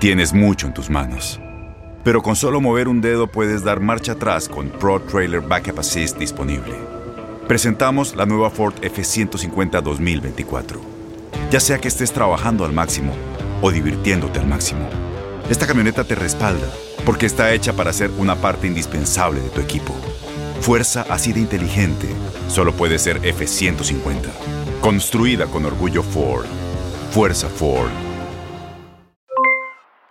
Tienes mucho en tus manos. Pero con solo mover un dedo puedes dar marcha atrás con Pro Trailer Backup Assist disponible. Presentamos la nueva Ford F150 2024. Ya sea que estés trabajando al máximo o divirtiéndote al máximo, esta camioneta te respalda porque está hecha para ser una parte indispensable de tu equipo. Fuerza así de inteligente solo puede ser F150. Construida con orgullo Ford. Fuerza Ford.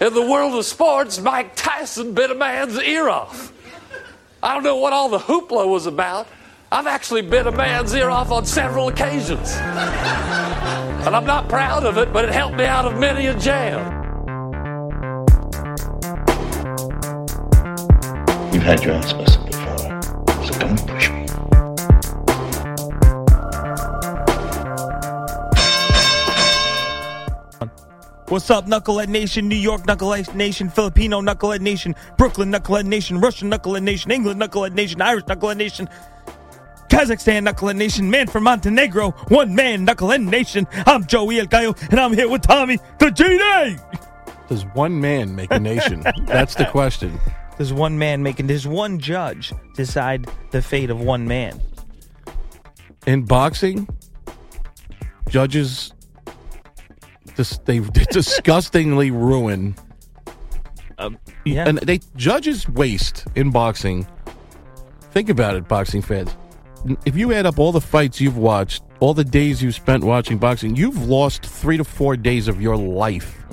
In the world of sports, Mike Tyson bit a man's ear off. I don't know what all the hoopla was about. I've actually bit a man's ear off on several occasions. And I'm not proud of it, but it helped me out of many a jam. You've had your busted before, so don't push me. What's up, Knucklehead Nation, New York Knucklehead Nation, Filipino Knucklehead Nation, Brooklyn Knucklehead Nation, Russian Knucklehead Nation, England Knucklehead Nation, Irish Knucklehead Nation, Kazakhstan Knucklehead Nation, man from Montenegro, one man Knucklehead Nation. I'm Joey El Gallo, and I'm here with Tommy, the GD. Does one man make a nation? That's the question. Does one man making, does one judge decide the fate of one man? In boxing, judges dis- they disgustingly ruin. Um, yeah. And they judges waste in boxing. Think about it, boxing fans. If you add up all the fights you've watched, all the days you've spent watching boxing, you've lost three to four days of your life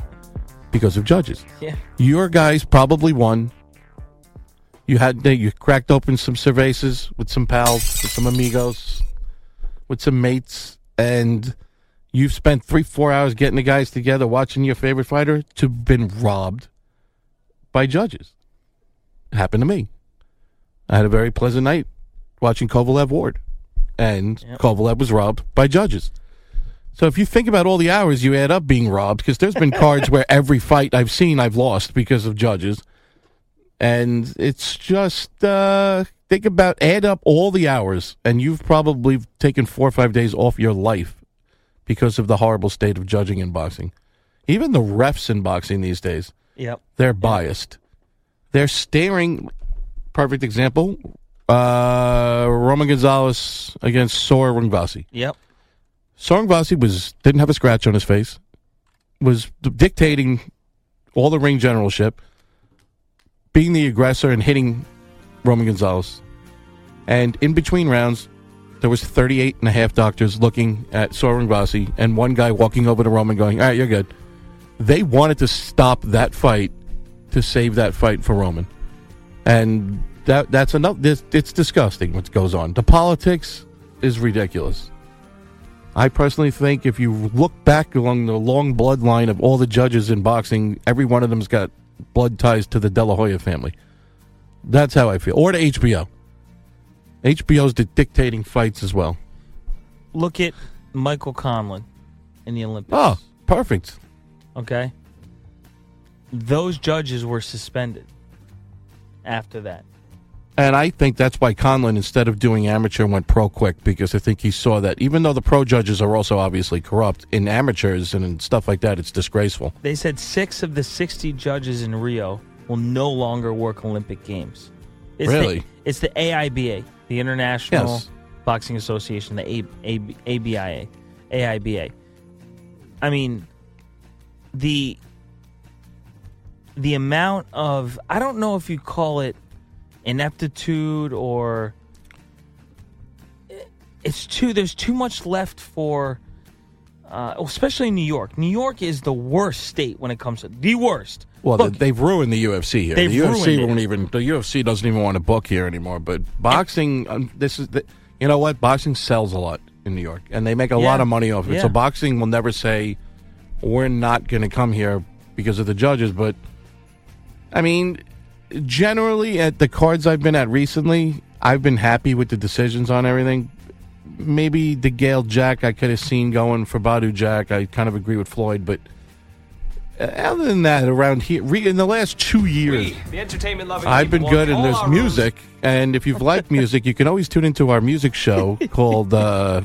because of judges. Yeah. Your guys probably won. You had you cracked open some cervezas with some pals, with some amigos, with some mates, and you've spent three, four hours getting the guys together watching your favorite fighter to been robbed by judges. It happened to me. I had a very pleasant night watching Kovalev Ward, and Yep. Kovalev was robbed by judges. So if you think about all the hours you add up being robbed, because there's been cards where every fight I've seen I've lost because of judges, and it's just uh, think about add up all the hours, and you've probably taken four or five days off your life because of the horrible state of judging in boxing. Even the refs in boxing these days, Yep. they're biased. They're staring. Perfect example: uh, Roman Gonzalez against Sor Rungvisai. Yep. Sor Rungvisai was didn't have a scratch on his face, was dictating all the ring generalship, being the aggressor and hitting Roman Gonzalez. And in between rounds, there was 38 and a half doctors looking at Sor Rungvisai and one guy walking over to Roman going, all right, you're good. They wanted to stop that fight to save that fight for Roman. And that that's enough. This, it's disgusting what goes on. The politics is ridiculous. I personally think if you look back along the long bloodline of all the judges in boxing, every one of them's got blood ties to the De La Hoya family. That's how I feel. Or to HBO. HBO's di- dictating fights as well. Look at Michael Conlan in the Olympics. Oh, perfect. Okay? Those judges were suspended after that. And I think that's why Conlan, instead of doing amateur, went pro quick because I think he saw that even though the pro judges are also obviously corrupt, in amateurs and in stuff like that, it's disgraceful. They said six of the 60 judges in Rio will no longer work Olympic Games. It's Really? The, it's the AIBA, the International Yes. Boxing Association, the A, A, ABIA, AIBA. I mean, the the amount of I don't know if you call it ineptitude or it's too there's too much left for uh, especially in New York. New York is the worst state when it comes to the worst. Well, Look, they've ruined the UFC here. The UFC won't even. The UFC doesn't even want to book here anymore. But boxing, um, this is the. You know what? Boxing sells a lot in New York, and they make a Yeah. lot of money off it. Yeah. So boxing will never say we're not going to come here because of the judges. But I mean, generally at the cards I've been at recently, I've been happy with the decisions on everything. Maybe the Gale Jack I could have seen going for Badou Jack. I kind of agree with Floyd, but uh, other than that, around here, in the last two years, The entertainment loving I've been good, want and there's our music. And if you've liked music, you can always tune into our music show called uh,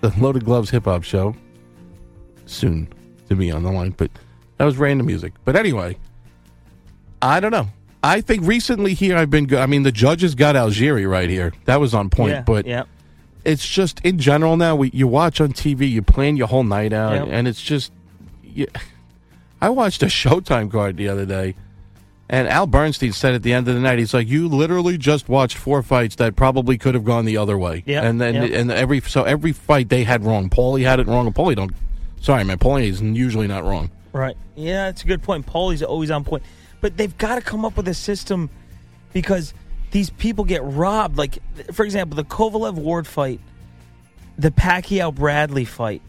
the Loaded Gloves Hip Hop Show. Soon to be on the line, but that was random music. But anyway, I don't know. I think recently here I've been good. I mean, the judges got Algieri right here. That was on point. Yeah, but yeah. It's just in general now. We you watch on TV, you plan your whole night out, Yep. and it's just. You, I watched a Showtime card the other day, and Al Bernstein said at the end of the night, he's like, "You literally just watched four fights that probably could have gone the other way." Yep, and then yep. and every so every fight they had wrong. Paulie had it wrong, and Paulie don't. Sorry, man, Paulie is usually not wrong. Right. Yeah, that's a good point. Paulie's always on point. But they've got to come up with a system because these people get robbed. Like, for example, the Kovalev Ward fight, the Pacquiao Bradley fight.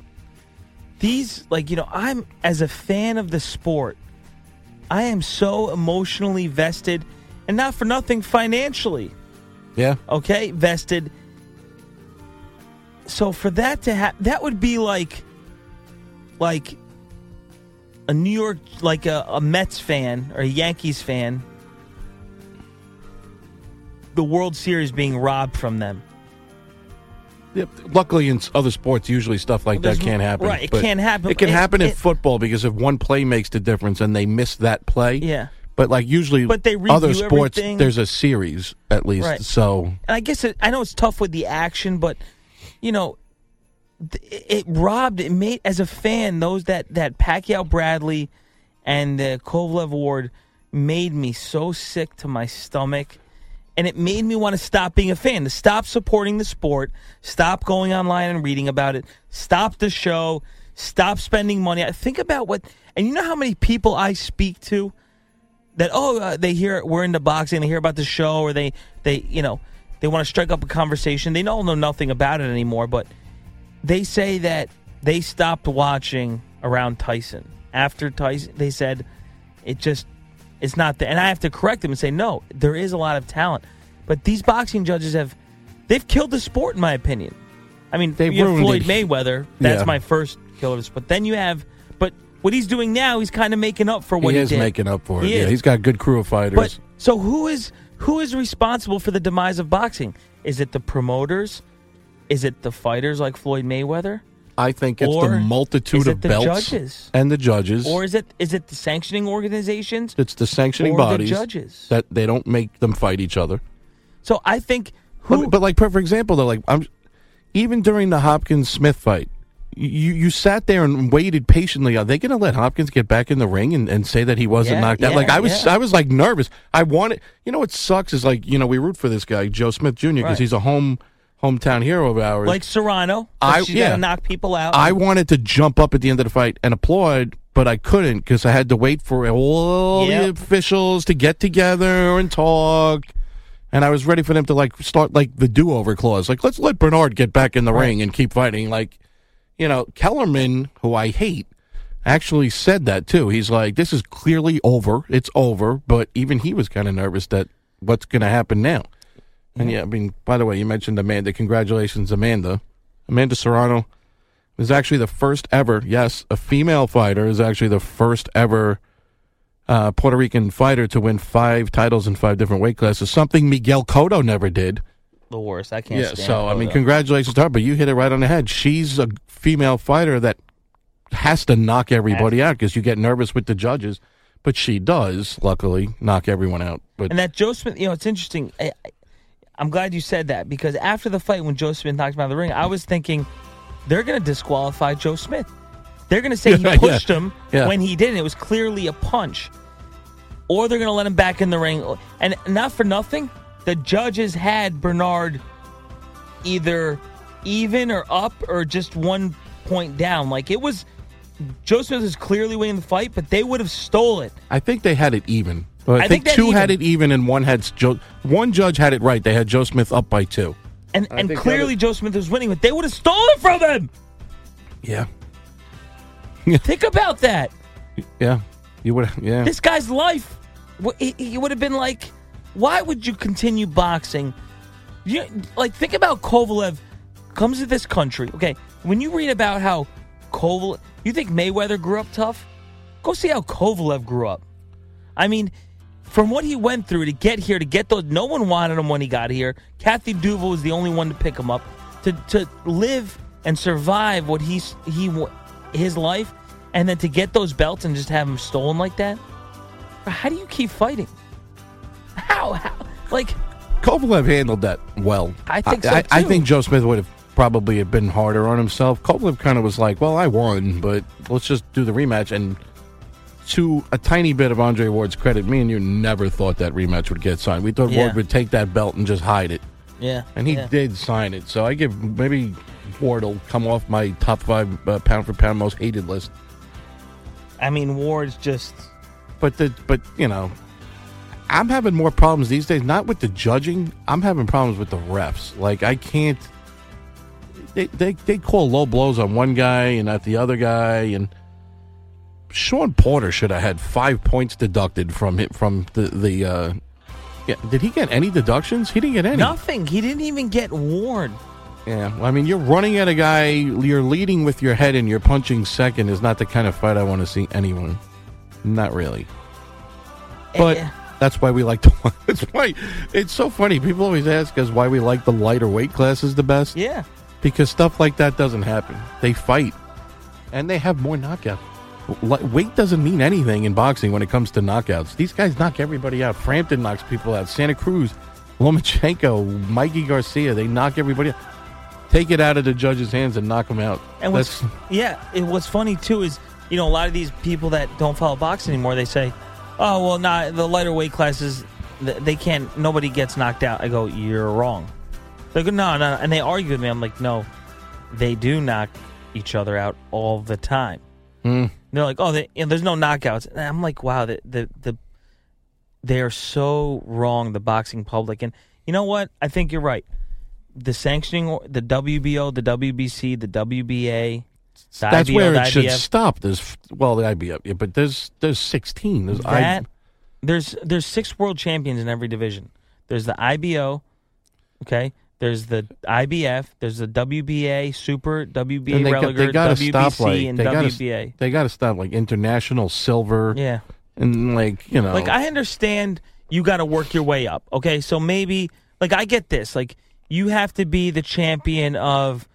These, like, you know, I'm, as a fan of the sport, I am so emotionally vested and not for nothing financially Yeah, okay, vested. So for that to happen, that would be like, like a New York, like a, a Mets fan or a Yankees fan, the World Series being robbed from them. Yep. Luckily, in other sports, usually stuff like Well, that can't happen. right, it But can't happen. It can happen in it- football because if one play makes the difference and they miss that play. Yeah. But like usually, But they other sports, everything. there's a series at least. Right. So And I guess it, I know it's tough with the action, but you know, it, it robbed. It made as a fan those that that Pacquiao Bradley and the Kovalev Ward made me so sick to my stomach, and it made me want to stop being a fan, to stop supporting the sport, stop going online and reading about it, stop the show, stop spending money. I think about what, and you know how many people I speak to that oh uh, they hear we're into boxing they hear about the show or they they you know they want to strike up a conversation. They don't know nothing about it anymore but they say that they stopped watching around Tyson. After Tyson they said it just it's not there and I have to correct them and say no there is a lot of talent but these boxing judges have they've killed the sport in my opinion I mean They've you have Floyd it. Mayweather that's Yeah. my first killer but then you have but what he's doing now he's kind of making up for what he he, is did making up for it. He yeah, he's got a good crew of fighters. But so who is who is responsible for the demise of boxing? Is it the promoters? Is it the fighters like Floyd Mayweather? I think it's or the multitude is of the belts judges? and the judges. Or is it is it the sanctioning organizations? it's the sanctioning or the bodies judges? that they don't make them fight each other. So I think who But, but like, for for example, though, like I'm even during the Hopkins Smith fight, you you sat there and waited patiently. Are they going to let Hopkins get back in the ring and, and say that he wasn't Yeah, knocked out? yeah, Like I was, yeah. I was like nervous. I wanted, you know, what sucks is like you know we root for this guy Joe Smith Jr. because Right. he's a home hometown hero of ours. like Serrano? I- she's yeah. to knock people out. I wanted to jump up at the end of the fight and applaud, but I couldn't because I had to wait for all Yep. the officials to get together and talk. And I was ready for them to like start like the do-over clause, like let's let Bernard get back in the ring and keep fighting. Like, you know, Kellerman, who I hate, actually said that too. He's like, this is clearly over. It's over. But even he was kind of nervous that what's going to happen now. And yeah, I mean, by the way, you mentioned Amanda. Congratulations, Amanda. Amanda Serrano. is actually the first ever. Yes, a female fighter is actually the first ever uh, Puerto Rican fighter to win five titles in five different weight classes. Something Miguel Cotto never did. The worst. I can't. Yeah. So I mean, Cotto. congratulations to her. But you hit it right on the head. She's a female fighter that has to knock everybody out because you get nervous with the judges. But she does, luckily, knock everyone out. But And that Joe Smith, you know, it's interesting. I, I, I'm glad you said that because after the fight, when Joe Smith knocked him out of the ring, I was thinking they're going to disqualify Joe Smith. They're going to say he Yeah. pushed him Yeah. when he didn't. It was clearly a punch. Or they're going to let him back in the ring. And not for nothing, the judges had Bernard either even or up or just one point down. Like it was, Joe Smith was clearly winning the fight, but they would have stole it. I think they had it even. But I, I think, think that two had it even, and one had Joe. One judge had it right. They had Joe Smith up by two. And, I and think clearly Joe Smith was winning, but they would have stolen from him. Yeah, Think about that. yeah. You would. Yeah. This guy's life, he, he would have been like, why would you continue boxing? You like think about Kovalev comes to this country. Okay, when you read about how Kovalev, you think Mayweather grew up tough? Go see how Kovalev grew up. I mean, from what he went through to get here, to get those, no one wanted him when he got here. Kathy Duva was the only one to pick him up. To to live and survive what he's he his life, and then to get those belts and just have them stolen like that. How do you keep fighting? How? How? Like Kovalev handled that well. I think so, I, I think Joe Smith would have probably have been harder on himself. Kovalev kind of was like, "Well, I won, but let's just do the rematch." And to a tiny bit of Andre Ward's credit, me and you never thought that rematch would get signed. We thought Yeah. Ward would take that belt and just hide it, yeah, and he yeah. did sign it. So I give maybe Ward will come off my top five uh, pound for pound most hated list. I mean, Ward's just But the but you know, I'm having more problems these days. Not with the judging. I'm having problems with the refs. Like I can't. They they they call low blows on one guy and at the other guy, and Shawn Porter should have had five points deducted from him from the the. Uh, yeah, did he get any deductions? He didn't get any. nothing. He didn't even get warned. Yeah, well, I mean, you're running at a guy. You're leading with your head, and you're punching second. Is not the kind of fight I want to see anyone. Not really. But Eh, that's why we like to. That's why it's so funny. People always ask us why we like the lighter weight classes the best. yeah. Because stuff like that doesn't happen. They fight, and they have more knockouts. Weight doesn't mean anything in boxing when it comes to knockouts. These guys knock everybody out. Frampton knocks people out. Santa Cruz, Lomachenko, Mikey Garcia, they knock everybody out. Take it out of the judge's hands and knock them out. And what's That's yeah, it, what's funny too is you know a lot of these people that don't follow boxing anymore. They say, "Oh well, not the lighter weight classes, they can't. Nobody gets knocked out." I go, "You're wrong." They go, "No, no," and they argue with me. I'm like, "No, they do knock each other out all the time." Hmm. They're like, "Oh, they, you know, there's no knockouts." And I'm like, "Wow, the the the they are so wrong." The boxing public, and you know what? I think you're right. The sanctioning, the WBO, the WBC, the WBA, the that's IBO, where it should stop. There's well, the IBF, yeah, but there's there's 16. There's I- That there's there's six world champions in every division. There's the IBO, okay. There's the IBF. There's the WBA, Super WBA, and they, got, they gotta WBC, stop like and they gotta, WBA. they gotta stop like international silver Yeah. and like you know Like I understand you got to work your way up. Okay, so maybe like I get this. Like you have to be the champion of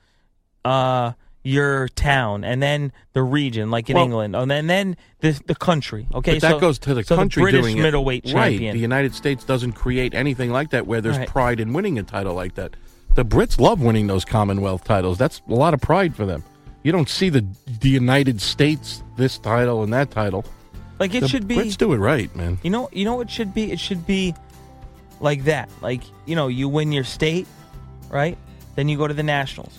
uh your town and then the region, like in Well- England, and then then the the country. Okay, but that so, goes to the so country the British it. middleweight right. champion. The United States doesn't create anything like that where there's Right. pride in winning a title like that. The Brits love winning those Commonwealth titles. That's a lot of pride for them. You don't see the the United States this title and that title. like it the should be. Brits do it right, man. You know, you know what should be? It should be like that. Like you know, you win your state, right? Then you go to the nationals.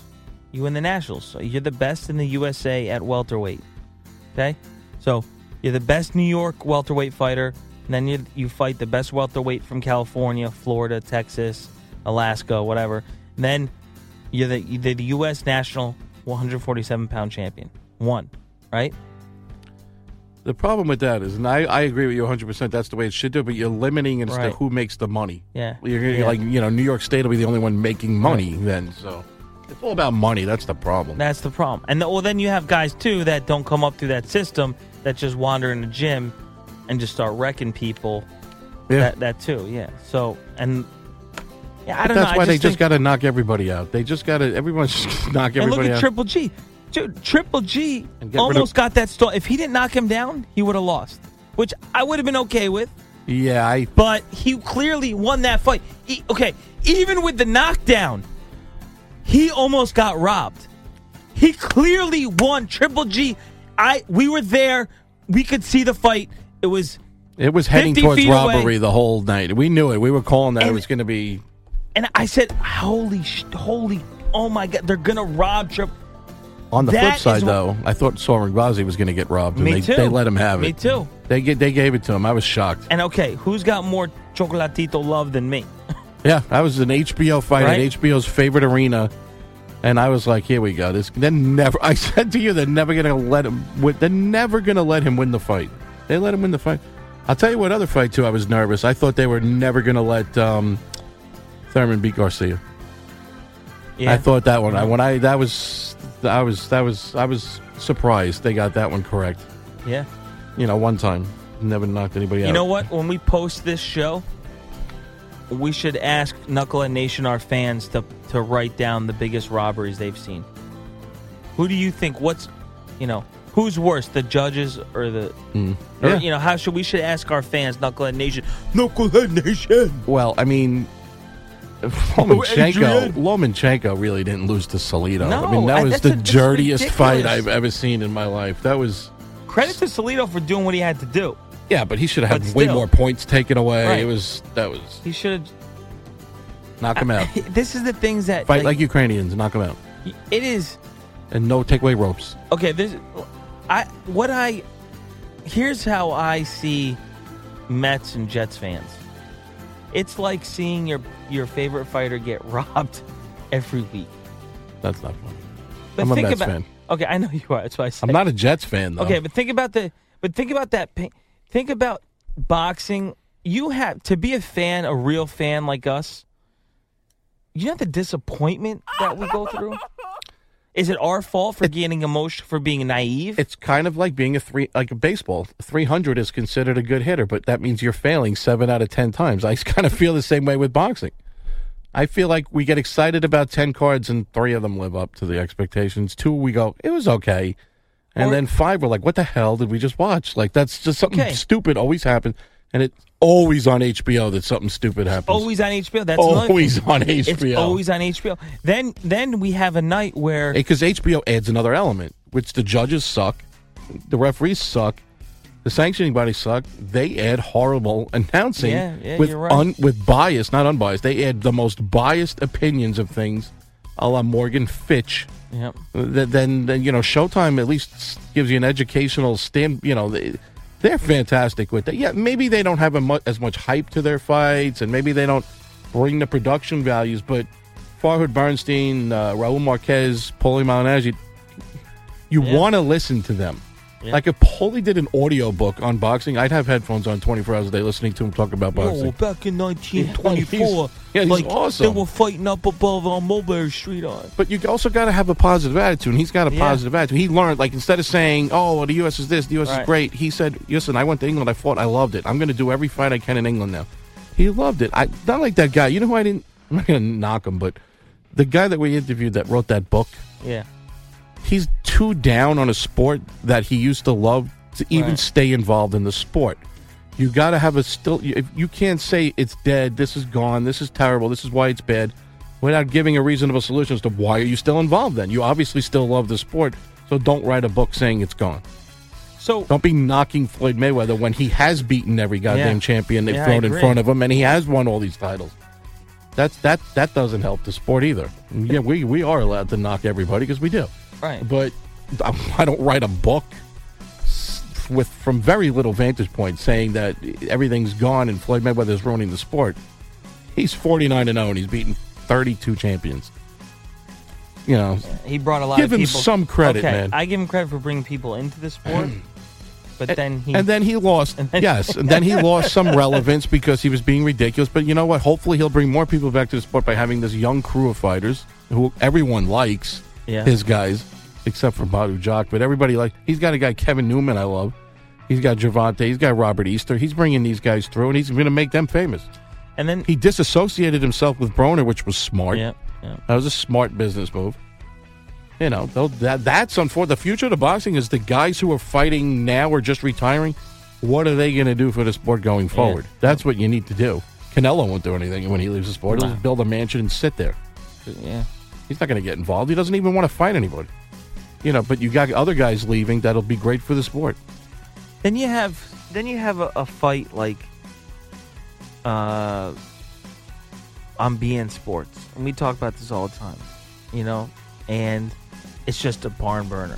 You win the nationals. So you're the best in the USA at welterweight. Okay, so you're the best New York welterweight fighter. And then you you fight the best welterweight from California, Florida, Texas, Alaska, whatever. And then you're the you're the U.S. national 147 pound champion. One, right? The problem with that is, and I, I agree with you 100. percent That's the way it should do. But you're limiting it as to who makes the money. Yeah. You're, you're Yeah. like you know, New York State will be the only one making money then. So It's all about money. That's the problem. That's the problem. And well, then you have guys too that don't come up through that system that just wander in the gym and just start wrecking people. Yeah. That, that too. Yeah. So and yeah, I don't that's know. why I they just just got to knock everybody out. They just got to. Everyone's just knock everybody. And look at out. Triple G. Dude, Triple G And get rid almost of- got that stall. If he didn't knock him down, he would have lost, which I would have been okay with. yeah, I. But he clearly won that fight. He- okay, even with the knockdown, he almost got robbed. He clearly won. Triple G. I we were there. We could see the fight. It was It was heading 50 towards feet away. robbery the whole night. We knew it. We were calling that it was going to be. and I said, "Holy, sh- holy, oh my God! They're gonna rob Triple." On the That flip side, though, I thought Sor Rungvisai was going to get robbed, and Me they, too. they let him have it. Me too. They get they gave it to him. I was shocked. And okay, who's got more chocolatito love than me? Yeah, I was an HBO fight Right? at HBO's favorite arena, and I was like, "Here we go." This they're never. I said to you, they're never going to let him. win- They're never going to let him win the fight. They let him win the fight. I'll tell you what other fight too. I was nervous. I thought they were never going to let um, Thurman beat Garcia. Yeah. I thought that one. I, when I that was I was that was I was surprised they got that one correct. Yeah. You know, one time never knocked anybody out. You know what? When we post this show, we should ask Knucklehead Nation, our fans, to to write down the biggest robberies they've seen. Who do you think? What's you know who's worse, the judges or the? Mm. Or, Yeah. You know how should we should ask our fans, Knucklehead Nation, Knucklehead Nation. Well, I mean, Lomachenko, Lomachenko really didn't lose to Salido. No, I mean, that was the a- dirtiest fight. I've ever seen in my life. That was, Credit to Salido for doing what he had to do. Yeah, but he should have had way still. more points taken away. Right. It was that was He should have knock him out. This is the things that Fight like Ukrainians, knock him out, it is. and no take away ropes. Okay, this I what I here's how I see Mets and Jets fans. It's like seeing your your favorite fighter get robbed every week. That's not fun. But I'm a think Mets about fan. Okay, I know you are. That's why I said I'm not a Jets fan though. Okay, but think about the but think about that pa- think about boxing. You have to be a fan, a real fan like us. You know the disappointment that we go through? Is it our fault for getting emotion for being naive? It's kind of like being a three, like a baseball. Three hundred is considered a good hitter, but that means you're failing seven out of ten times. I kind of feel the same way with boxing. I feel like we get excited about ten cards, and three of them live up to the expectations. Two, we go, it was okay, and Or- then five, we're like, what the hell did we just watch? Like that's just something Okay. stupid always happens, and it's always on HBO that something stupid happens. always on HBO. That's Always on It's HBO. always on HBO. Then then we have a night where because HBO adds another element, which the judges suck, the referees suck, the sanctioning bodies suck. They add horrible announcing Yeah, yeah, with right. un, with bias, not unbiased. They add the most biased opinions of things, a la Morgan Fitch. Yep. Th- Then, then you know, Showtime at least gives you an educational stand. You know, they, they're fantastic with that. Yeah, maybe they don't have a mu- as much hype to their fights, and maybe they don't bring the production values. But Farhad Bernstein, uh, Raul Marquez, Paulie Malignaggi, you Yeah. want to listen to them. Yeah. Like if Paulie did an audio book on boxing, I'd have headphones on 24 hours a day listening to him talk about boxing. Yo, back in 1924, Yeah, he's like awesome. they were fighting up above on Mulberry Street on. But you also got to have a positive attitude. And he's got a Yeah. positive attitude. He learned, like, instead of saying, "Oh, well, the U.S. is this, the U.S. Right. is great," he said, "Listen, I went to England. I fought. I loved it. I'm going to do every fight I can in England now." He loved it. I not like that guy. You know who I didn't? I'm not going to knock him, but the guy that we interviewed that wrote that book, Yeah. he's too down on a sport that he used to love to even Right. stay involved in the sport. You got to have a still. You, if you can't say it's dead, this is gone, this is terrible, this is why it's bad, without giving a reasonable solution as to why are you still involved. Then you obviously still love the sport, so don't write a book saying it's gone. So Don't be knocking Floyd Mayweather when he has beaten every goddamn Yeah. champion they've Yeah, thrown in front of him, and he has won all these titles. That's that that doesn't help the sport either. Yeah, we we are allowed to knock everybody because we do right. but I don't write a book with from very little vantage point saying that everything's gone and Floyd Mayweather's ruining the sport. He's 49 and 0 and he's beaten 32 champions. You know, He brought a lot Give him people. some credit, okay, man. I give him credit for bringing people into the sport. but then he and then he lost. then- yes, and then he lost some relevance because he was being ridiculous. But you know what? Hopefully, he'll bring more people back to the sport by having this young crew of fighters who everyone likes. Yeah. His guys, except for Badou Jack, but everybody like. He's got a guy Kevin Newman I love. He's got Gervonta. He's got Robert Easter. He's bringing these guys through, and he's going to make them famous. and then He disassociated himself with Broner, which was smart. yeah, yeah. That was a smart business move. You know, that that's unfortunate. The future of the boxing is the guys who are fighting now or just retiring. What are they going to do for the sport going forward? That's what you need to do. Canelo won't do anything when he leaves the sport. He'll build a mansion and sit there. yeah. He's not going to get involved. He doesn't even want to fight anybody. You know, but you got other guys leaving that'll be great for the sport. Then you have then you have a, a fight like uh on beIN Sports, and we talk about this all the time, you know, and it's just a barn burner.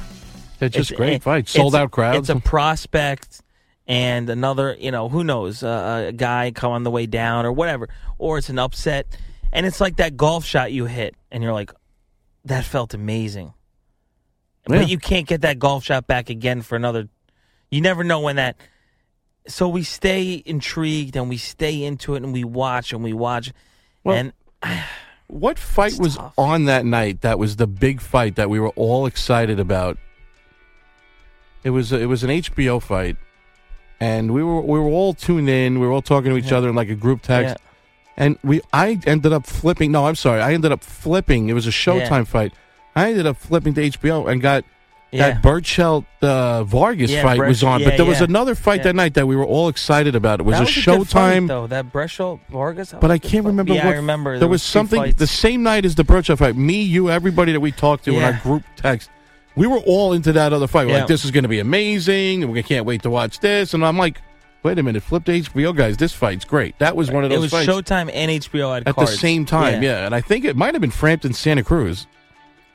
It's just It's- great it- fights, sold it's a- out crowds. It's a prospect and another, you know, who knows, uh, a guy come on the way down or whatever, or it's an upset, and it's like that golf shot you hit, and you're like, that felt amazing, Yeah. but you can't get that golf shot back again for another. You never know when that. So we stay intrigued and we stay into it and we watch and we watch, Well, and What fight was tough. on that night that was the big fight that we were all excited about? It was it was an HBO fight, and we were we were all tuned in. We were all talking to each Yeah. other in like a group text, Yeah. And we I ended up flipping. No, I'm sorry, I ended up flipping. It was a Showtime Yeah. fight. I ended up flipping to HBO and got Yeah. that Berchelt uh, Vargas Yeah, fight was on. but there was another fight that night that we were all excited about. It was a was fight, Showtime. though. That Berchelt Vargas, that But was I a can't remember Yeah, what. I remember. There, was, two something fights. the same night as the Berchelt fight. Me, you, everybody that we talked to in our group text, we were all into that other fight. We're like, this is going to be amazing. and We can't wait to watch this. And I'm like, wait a minute, flip to HBO, guys. This fight's great. That was one of those. It was fights Showtime and HBO at cards. the same time. Yeah. and I think it might have been Frampton Santa Cruz.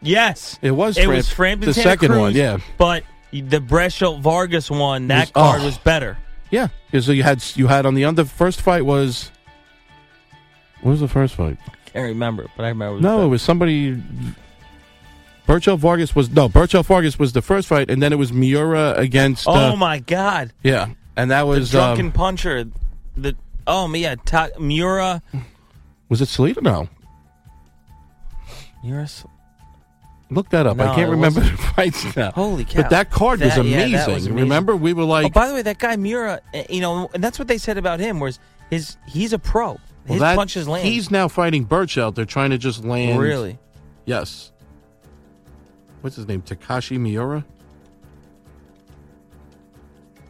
Yes. It was. It Framp- was Frampton the Santa second Cruz, one. Yeah, But the Berchelt Vargas one, that Was- card oh. was better. yeah. Because you had you had on the under first fight was. What was the first fight? I Can't remember, but I remember. It was No, better. it was somebody. Berchelt Vargas was no Berchelt Vargas was the first fight, and then it was Miura against. Oh uh, my God! Yeah, and that The was drunken um, puncher. The oh yeah, Ta- Miura. was it Salita? No, Miura. look that up. No, I can't remember the wasn't. fights now. Holy cow! But that card was That- yeah, amazing. that was amazing. Remember, we were like, oh, by the way, that guy Miura, eh, you know, and that's what they said about him. Was his he's a pro. well, His that- punches land. He's now fighting Berchelt. They're trying to just land. really. Yes. What's his name? Takashi Miura.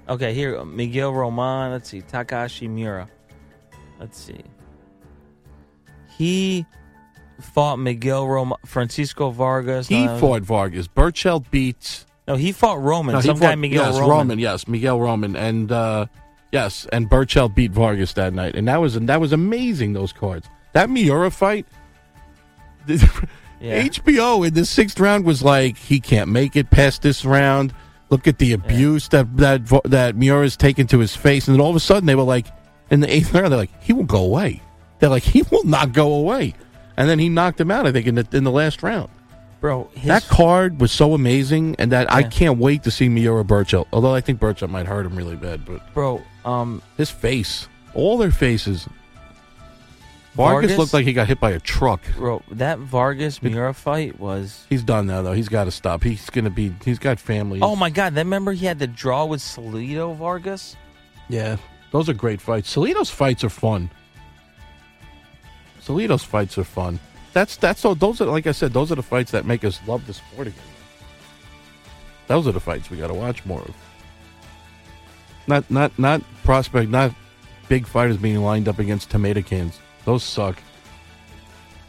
Okay, here Miguel Roman. Let's see, Takashi Miura. Let's see. He fought Miguel Roman, Francisco Vargas. He no, fought Vargas. Berchelt beat. No, he fought Roman. No, he Some guy fought- Miguel yes, Roman. Yes, Miguel Roman, and uh, yes, and Berchelt beat Vargas that night, and that was that was amazing. Those cards. That Miura fight. Yeah. HBO in the sixth round was like he can't make it past this round. Look at the abuse that that Vo- that Miura's taken to his face, and then all of a sudden they were like, in the eighth round, they're like, he won't go away. They're like, he will not go away, and then he knocked him out. I think in the in the last round. Bro, his, That card was so amazing, and that I can't wait to see Miura Berchelt. Although I think Berchelt might hurt him really bad, but bro, um, his face, all their faces. Vargas, Vargas? looked like he got hit by a truck. bro, that Vargas Miura fight was. He's done now, though. He's got to stop. He's gonna be. He's got family. Oh my God! That remember he had the draw with Salido Vargas. yeah, those are great fights. Salido's fights are fun. Salido's fights are fun. That's that's all. Those are like I said. Those are the fights that make us love the sport again. Those are the fights we got to watch more of. Not not not prospect. Not big fighters being lined up against tomato cans. Those suck.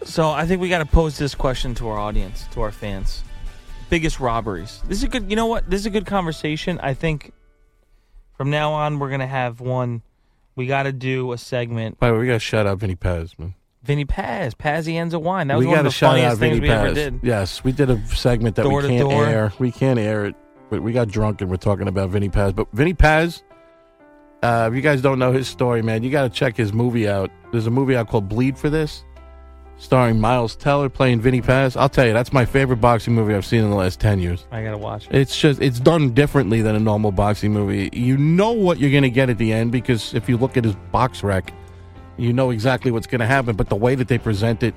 So I think we got to pose this question to our audience, to our fans. Biggest robberies. This is a good. You know what? This is a good conversation. I think from now on we're gonna have one. We got to do a segment. By the way, we got to shout out Vinny Paz, man. Vinny Paz, Pazienza wine. That was we one of the funniest things Vinny we ever Paz. did. Yes, we did a segment that Door we can't air. We can't air it, but we got drunk and we're talking about Vinny Paz. But Vinny Paz, uh, if you guys don't know his story, man, you got to check his movie out. There's a movie out called Bleed for This. starring Miles Teller playing Vinny Paz. I'll tell you, that's my favorite boxing movie I've seen in the last ten years. I gotta watch it. It's just it's done differently than a normal boxing movie. You know what you're going to get at the end because if you look at his BoxRec, you know exactly what's going to happen. But the way that they present it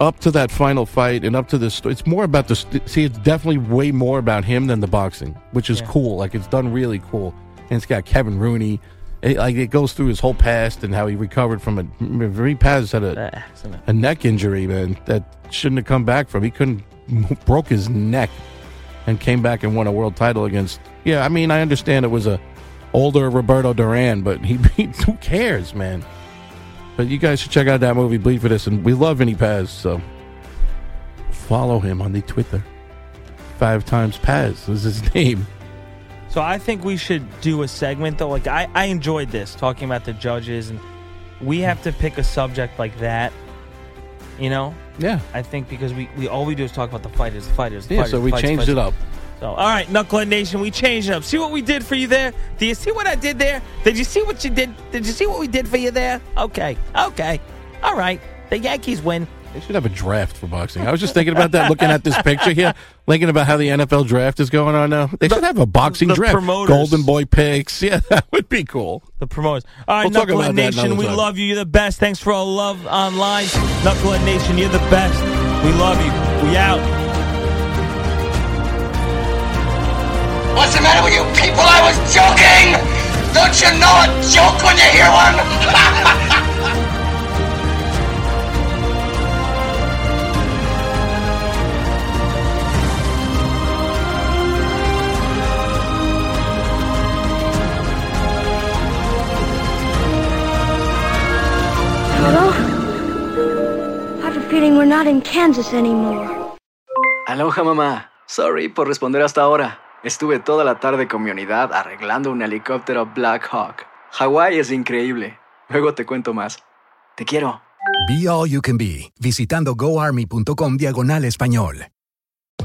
up to that final fight and up to this, it's more about the. See, it's definitely way more about him than the boxing, which is Yeah. cool. Like it's done really cool, and it's got Kevin Rooney. It, like it goes through his whole past and how he recovered from a. Vinny Paz had a accident. a neck injury, man, that shouldn't have come back from. He couldn't broke his neck and came back and won a world title against. Yeah, I mean, I understand it was a older Roberto Duran, but he, he who cares, man. But you guys should check out that movie, Bleed for This, and we love Vinny Paz, so follow him on the Twitter. Five times Paz is his name. So I think we should do a segment though. Like I, I enjoyed this talking about the judges, and we have to pick a subject like that. You know? Yeah. I think because we, we all we do is talk about the fighters, the fighters. The Yeah, fighters, so the we fights, changed fights. it up. So all right, Knucklehead Nation, we changed it up. See what we did for you there? Do you see what I did there? Did you see what you did? Did you see what we did for you there? Okay, okay, all right. The Yankees win. They should have a draft for boxing. I was just thinking about that, looking at this picture here, thinking about how the NFL draft is going on now. They should have a boxing the draft. promoters. Golden Boy picks. Yeah, that would be cool. The promoters. All right, We'll talk Knucklehead about Nation, another we time. love you. You're the best. Thanks for all the love online. Knucklehead Nation, you're the best. We love you. We out. What's the matter with you people? I was joking! Don't you know a joke when you hear one? Hello? I have a feeling we're not in Kansas anymore. Aloha mamá. Sorry por responder hasta ahora. Estuve toda la tarde con mi unidad arreglando un helicóptero Black Hawk. Hawái es increíble. Luego te cuento más. Te quiero. Be All You Can Be, visitando goarmy.com diagonal español.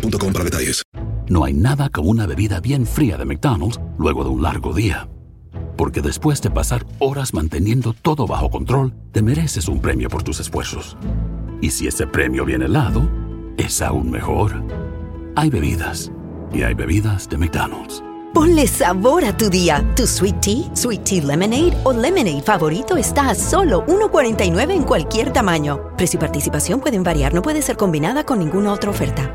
para detalles. No hay nada como una bebida bien fría de McDonald's luego de un largo día. Porque después de pasar horas manteniendo todo bajo control, te mereces un premio por tus esfuerzos. Y si ese premio viene helado, es aún mejor. Hay bebidas. Y hay bebidas de McDonald's. Ponle sabor a tu día. Tu sweet tea, sweet tea lemonade o lemonade favorito está a solo 1.49 en cualquier tamaño. Precio y participación pueden variar, no puede ser combinada con ninguna otra oferta.